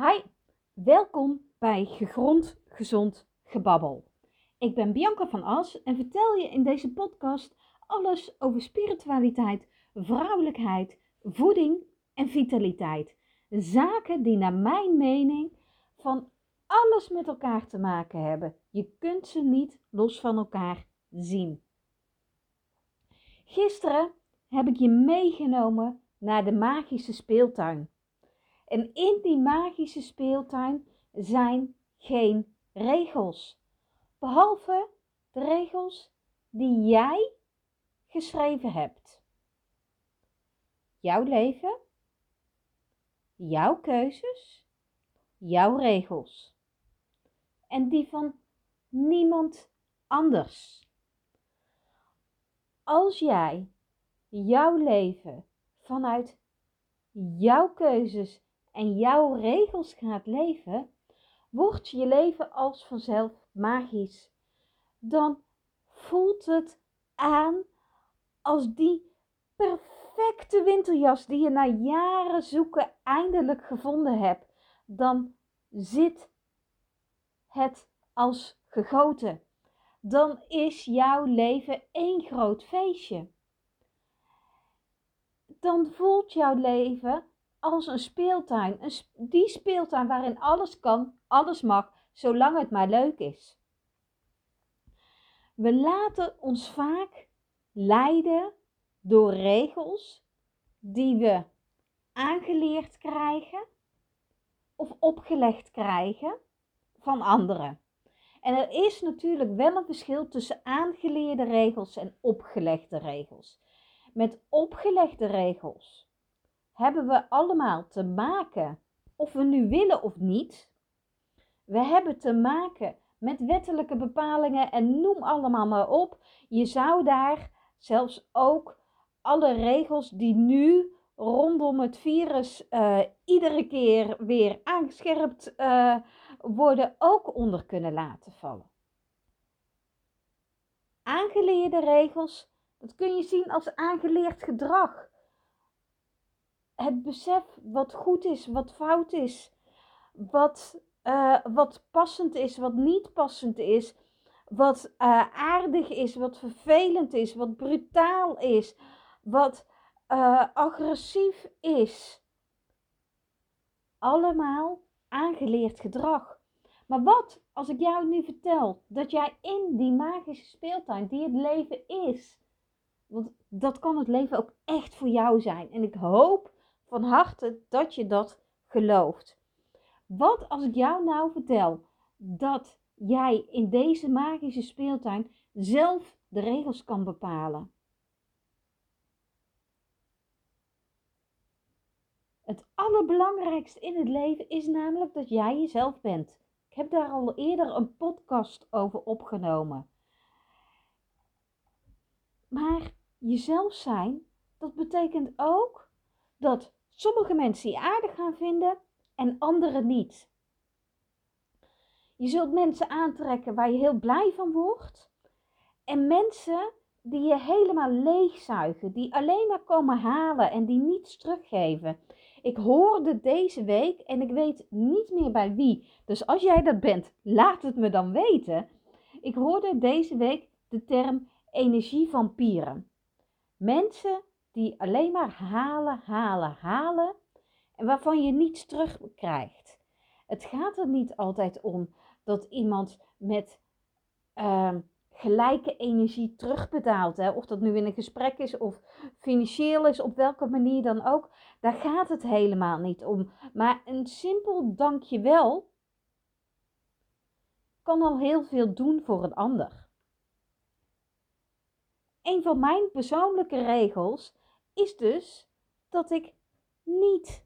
Hi, welkom bij Gegrond Gezond Gebabbel. Ik ben Bianca van As en vertel je in deze podcast alles over spiritualiteit, vrouwelijkheid, voeding en vitaliteit. Zaken die naar mijn mening van alles met elkaar te maken hebben. Je kunt ze niet los van elkaar zien. Gisteren heb ik je meegenomen naar de magische speeltuin. En in die magische speeltuin zijn geen regels. Behalve de regels die jij geschreven hebt. Jouw leven, jouw keuzes, jouw regels. En die van niemand anders. Als jij jouw leven vanuit jouw keuzes en jouw regels gaat leven, wordt je leven als vanzelf magisch. Dan voelt het aan als die perfecte winterjas die je na jaren zoeken eindelijk gevonden hebt. Dan zit het als gegoten. Dan is jouw leven één groot feestje. Dan voelt jouw leven als een speeltuin. Een die speeltuin waarin alles kan, alles mag, zolang het maar leuk is. We laten ons vaak leiden door regels die we aangeleerd krijgen of opgelegd krijgen van anderen. En er is natuurlijk wel een verschil tussen aangeleerde regels en opgelegde regels. Met opgelegde regels hebben we allemaal te maken, of we nu willen of niet. We hebben te maken met wettelijke bepalingen en noem allemaal maar op. Je zou daar zelfs ook alle regels die nu rondom het virus uh, iedere keer weer aangescherpt uh, worden, ook onder kunnen laten vallen. Aangeleerde regels, dat kun je zien als aangeleerd gedrag het besef wat goed is, wat fout is, wat, uh, wat passend is, wat niet passend is, wat uh, aardig is, wat vervelend is, wat brutaal is, wat uh, agressief is. Allemaal aangeleerd gedrag. Maar wat als ik jou nu vertel dat jij in die magische speeltuin, die het leven is, want dat kan het leven ook echt voor jou zijn. En ik hoop van harte dat je dat gelooft. Wat als ik jou nou vertel dat jij in deze magische speeltuin zelf de regels kan bepalen? Het allerbelangrijkste in het leven is namelijk dat jij jezelf bent. Ik heb daar al eerder een podcast over opgenomen. Maar jezelf zijn, dat betekent ook dat sommige mensen je aardig gaan vinden en anderen niet. Je zult mensen aantrekken waar je heel blij van wordt en mensen die je helemaal leegzuigen, die alleen maar komen halen en die niets teruggeven. Ik hoorde deze week en ik weet niet meer bij wie. Dus als jij dat bent, laat het me dan weten. Ik hoorde deze week de term energievampieren. Mensen die alleen maar halen, halen, halen en waarvan je niets terugkrijgt. Het gaat er niet altijd om dat iemand met uh, gelijke energie terugbetaalt. Hè? Of dat nu in een gesprek is of financieel is, op welke manier dan ook. Daar gaat het helemaal niet om. Maar een simpel dankjewel kan al heel veel doen voor een ander. Een van mijn persoonlijke regels is dus dat ik niet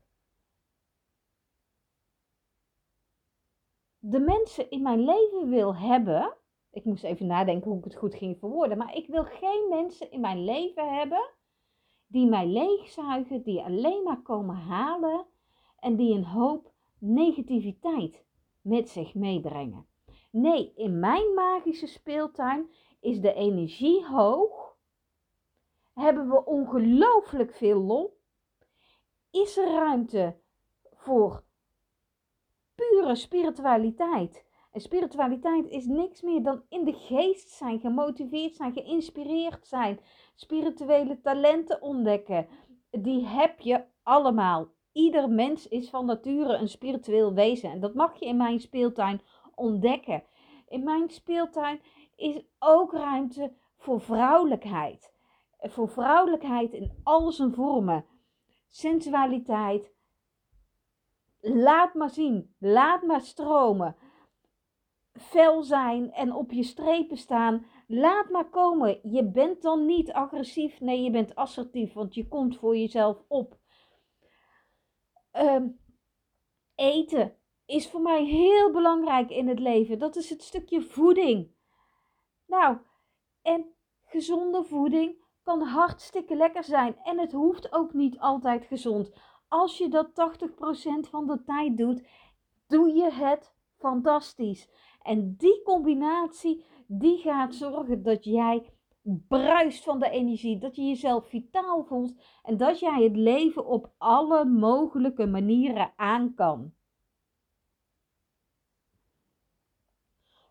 de mensen in mijn leven wil hebben. Ik moest even nadenken hoe ik het goed ging verwoorden. Maar ik wil geen mensen in mijn leven hebben die mij leegzuigen, die alleen maar komen halen en die een hoop negativiteit met zich meebrengen. Nee, in mijn magische speeltuin is de energie hoog hebben we ongelooflijk veel lol? Is er ruimte voor pure spiritualiteit. En spiritualiteit is niks meer dan in de geest zijn, gemotiveerd zijn, geïnspireerd zijn, spirituele talenten ontdekken. Die heb je allemaal. Ieder mens is van nature een spiritueel wezen en dat mag je in mijn speeltuin ontdekken. In mijn speeltuin is ook ruimte voor vrouwelijkheid. Voor vrouwelijkheid in al zijn vormen. Sensualiteit. Laat maar zien, laat maar stromen. Fel zijn en op je strepen staan. Laat maar komen. Je bent dan niet agressief, nee, je bent assertief, want je komt voor jezelf op. Um, eten is voor mij heel belangrijk in het leven. Dat is het stukje voeding. Nou, en gezonde voeding kan hartstikke lekker zijn. En het hoeft ook niet altijd gezond. Als je dat 80% van de tijd doet, doe je het fantastisch. En die combinatie, die gaat zorgen dat jij bruist van de energie, dat je jezelf vitaal voelt en dat jij het leven op alle mogelijke manieren aan kan.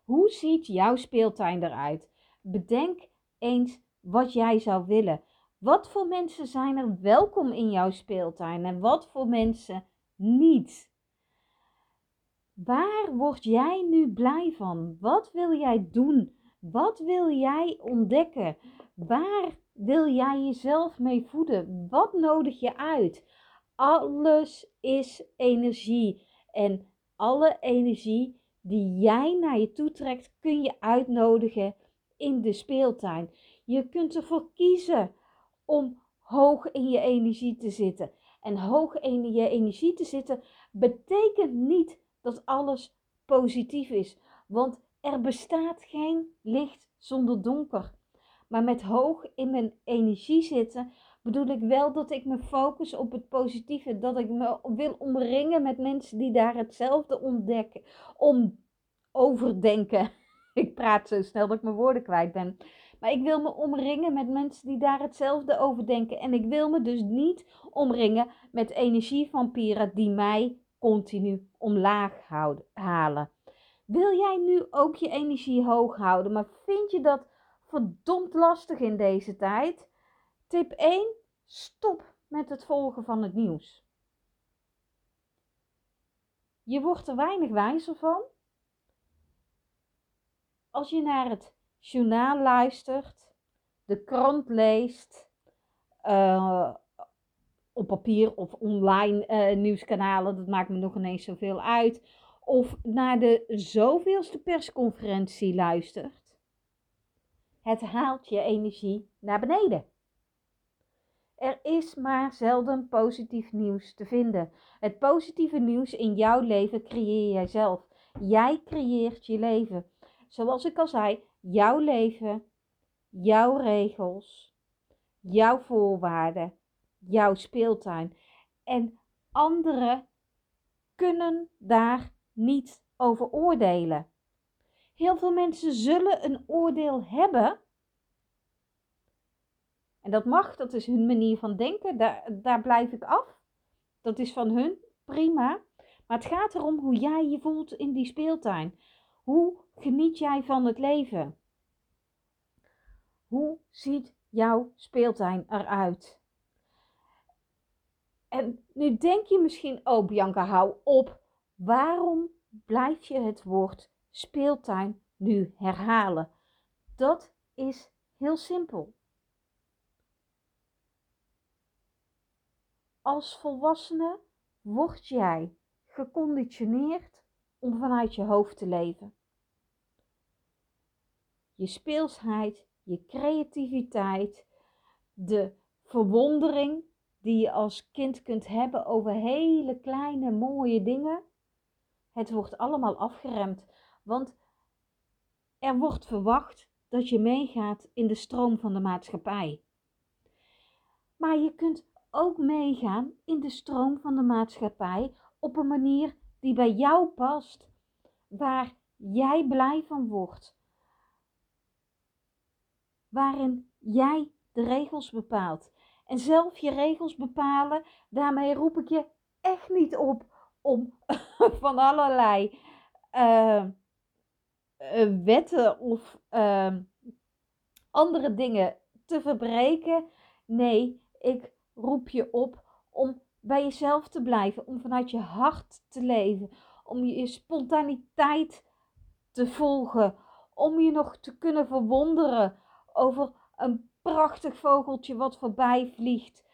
Hoe ziet jouw speeltuin eruit? Bedenk eens wat jij zou willen. Wat voor mensen zijn er welkom in jouw speeltuin en wat voor mensen niet? Waar word jij nu blij van? Wat wil jij doen? Wat wil jij ontdekken? Waar wil jij jezelf mee voeden? Wat nodig je uit? Alles is energie. En alle energie die jij naar je toe trekt, kun je uitnodigen in de speeltuin. Je kunt ervoor kiezen om hoog in je energie te zitten. En hoog in je energie te zitten betekent niet dat alles positief is. Want er bestaat geen licht zonder donker. Maar met hoog in mijn energie zitten bedoel ik wel dat ik me focus op het positieve. Dat ik me wil omringen met mensen die daar hetzelfde ontdekken. Om overdenken. Ik praat zo snel dat ik mijn woorden kwijt ben. Maar ik wil me omringen met mensen die daar hetzelfde over denken. En ik wil me dus niet omringen met energievampieren die mij continu omlaag houden, halen. Wil jij nu ook je energie hoog houden, maar vind je dat verdomd lastig in deze tijd? Tip 1: stop met het volgen van het nieuws. Je wordt er weinig wijzer van. Als je naar het journaal luistert, de krant leest, uh, op papier of online uh, nieuwskanalen, dat maakt me nog ineens zoveel uit, of naar de zoveelste persconferentie luistert, het haalt je energie naar beneden. Er is maar zelden positief nieuws te vinden. Het positieve nieuws in jouw leven creëer jij zelf. Jij creëert je leven. Zoals ik al zei, jouw leven, jouw regels, jouw voorwaarden, jouw speeltuin. En anderen kunnen daar niet over oordelen. Heel veel mensen zullen een oordeel hebben. En dat mag, dat is hun manier van denken. Daar, daar blijf ik af. Dat is van hun, prima. Maar het gaat erom hoe jij je voelt in die speeltuin. Hoe geniet jij van het leven? Hoe ziet jouw speeltuin eruit? En nu denk je misschien, oh Bianca, hou op. Waarom blijf je het woord speeltuin nu herhalen? Dat is heel simpel. Als volwassene word jij geconditioneerd om vanuit je hoofd te leven. Je speelsheid, je creativiteit, de verwondering die je als kind kunt hebben over hele kleine mooie dingen. Het wordt allemaal afgeremd, want er wordt verwacht dat je meegaat in de stroom van de maatschappij. Maar je kunt ook meegaan in de stroom van de maatschappij op een manier die bij jou past, waar jij blij van wordt, waarin jij de regels bepaalt. En zelf je regels bepalen, daarmee roep ik je echt niet op om van allerlei uh, wetten of uh, andere dingen te verbreken. Nee, ik roep je op om bij jezelf te blijven, om vanuit je hart te leven, om je spontaniteit te volgen, om je nog te kunnen verwonderen over een prachtig vogeltje wat voorbij vliegt,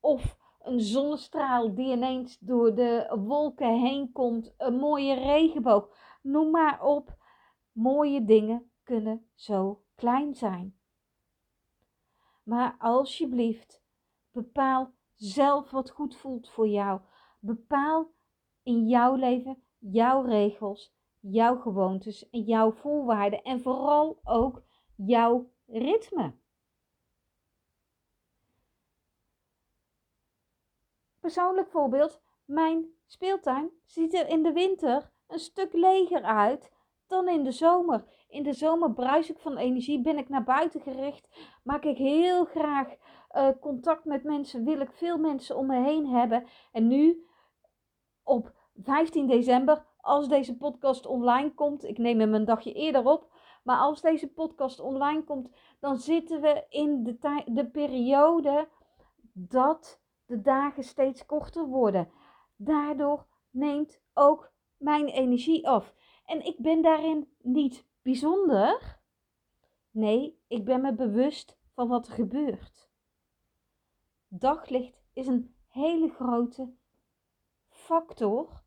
of een zonnestraal die ineens door de wolken heen komt, een mooie regenboog. Noem maar op, mooie dingen kunnen zo klein zijn. Maar alsjeblieft, bepaal zelf wat goed voelt voor jou. Bepaal in jouw leven jouw regels, jouw gewoontes en jouw voorwaarden en vooral ook jouw ritme. Persoonlijk voorbeeld, mijn speeltuin ziet er in de winter een stuk leger uit dan in de zomer. In de zomer bruis ik van energie, ben ik naar buiten gericht, maak ik heel graag uh, contact met mensen, wil ik veel mensen om me heen hebben. En nu, op 15 december, als deze podcast online komt, ik neem hem een dagje eerder op, maar als deze podcast online komt, dan zitten we in de, de periode dat de dagen steeds korter worden. Daardoor neemt ook mijn energie af. En ik ben daarin niet bijzonder. Nee, ik ben me bewust van wat er gebeurt. Daglicht is een hele grote factor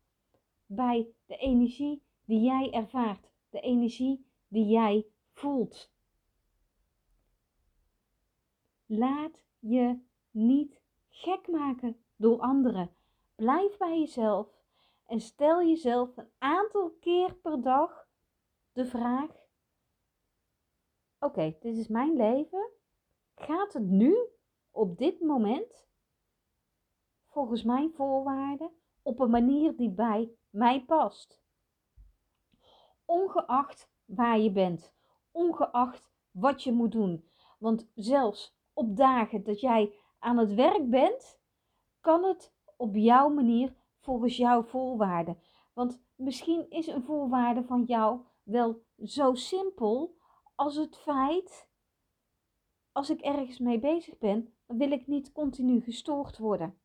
bij de energie die jij ervaart, de energie die jij voelt. Laat je niet gek maken door anderen. Blijf bij jezelf en stel jezelf een aantal keer per dag de vraag: Oké, dit is mijn leven. Gaat het nu, op dit moment, volgens mijn voorwaarden, op een manier die bij mij past? Ongeacht waar je bent, ongeacht wat je moet doen. Want zelfs op dagen dat jij aan het werk bent, kan het op jouw manier volgens jouw voorwaarden. Want misschien is een voorwaarde van jou wel zo simpel als het feit, als ik ergens mee bezig ben, dan wil ik niet continu gestoord worden.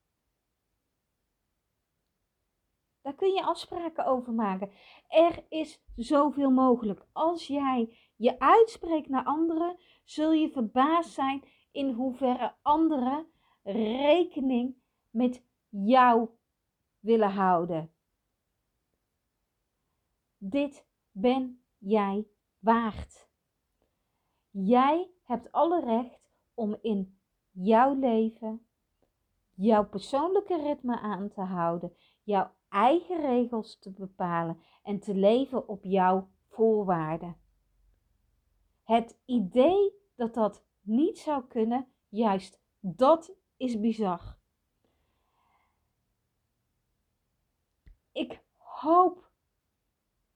Daar kun je afspraken over maken. Er is zoveel mogelijk. Als jij je uitspreekt naar anderen, zul je verbaasd zijn in hoeverre anderen rekening met jou willen houden. Dit ben jij waard. Jij hebt alle recht om in jouw leven jouw persoonlijke ritme aan te houden, jouw eigen regels te bepalen en te leven op jouw voorwaarden. Het idee dat dat niet zou kunnen, juist dat is bizar. Ik hoop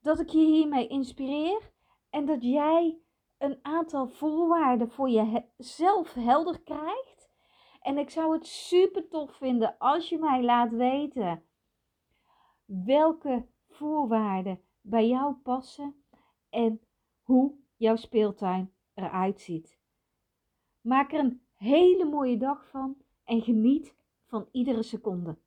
dat ik je hiermee inspireer en dat jij een aantal voorwaarden voor jezelf helder krijgt. En ik zou het super tof vinden als je mij laat weten welke voorwaarden bij jou passen en hoe jouw speeltuin eruit ziet. Maak er een hele mooie dag van en geniet van iedere seconde.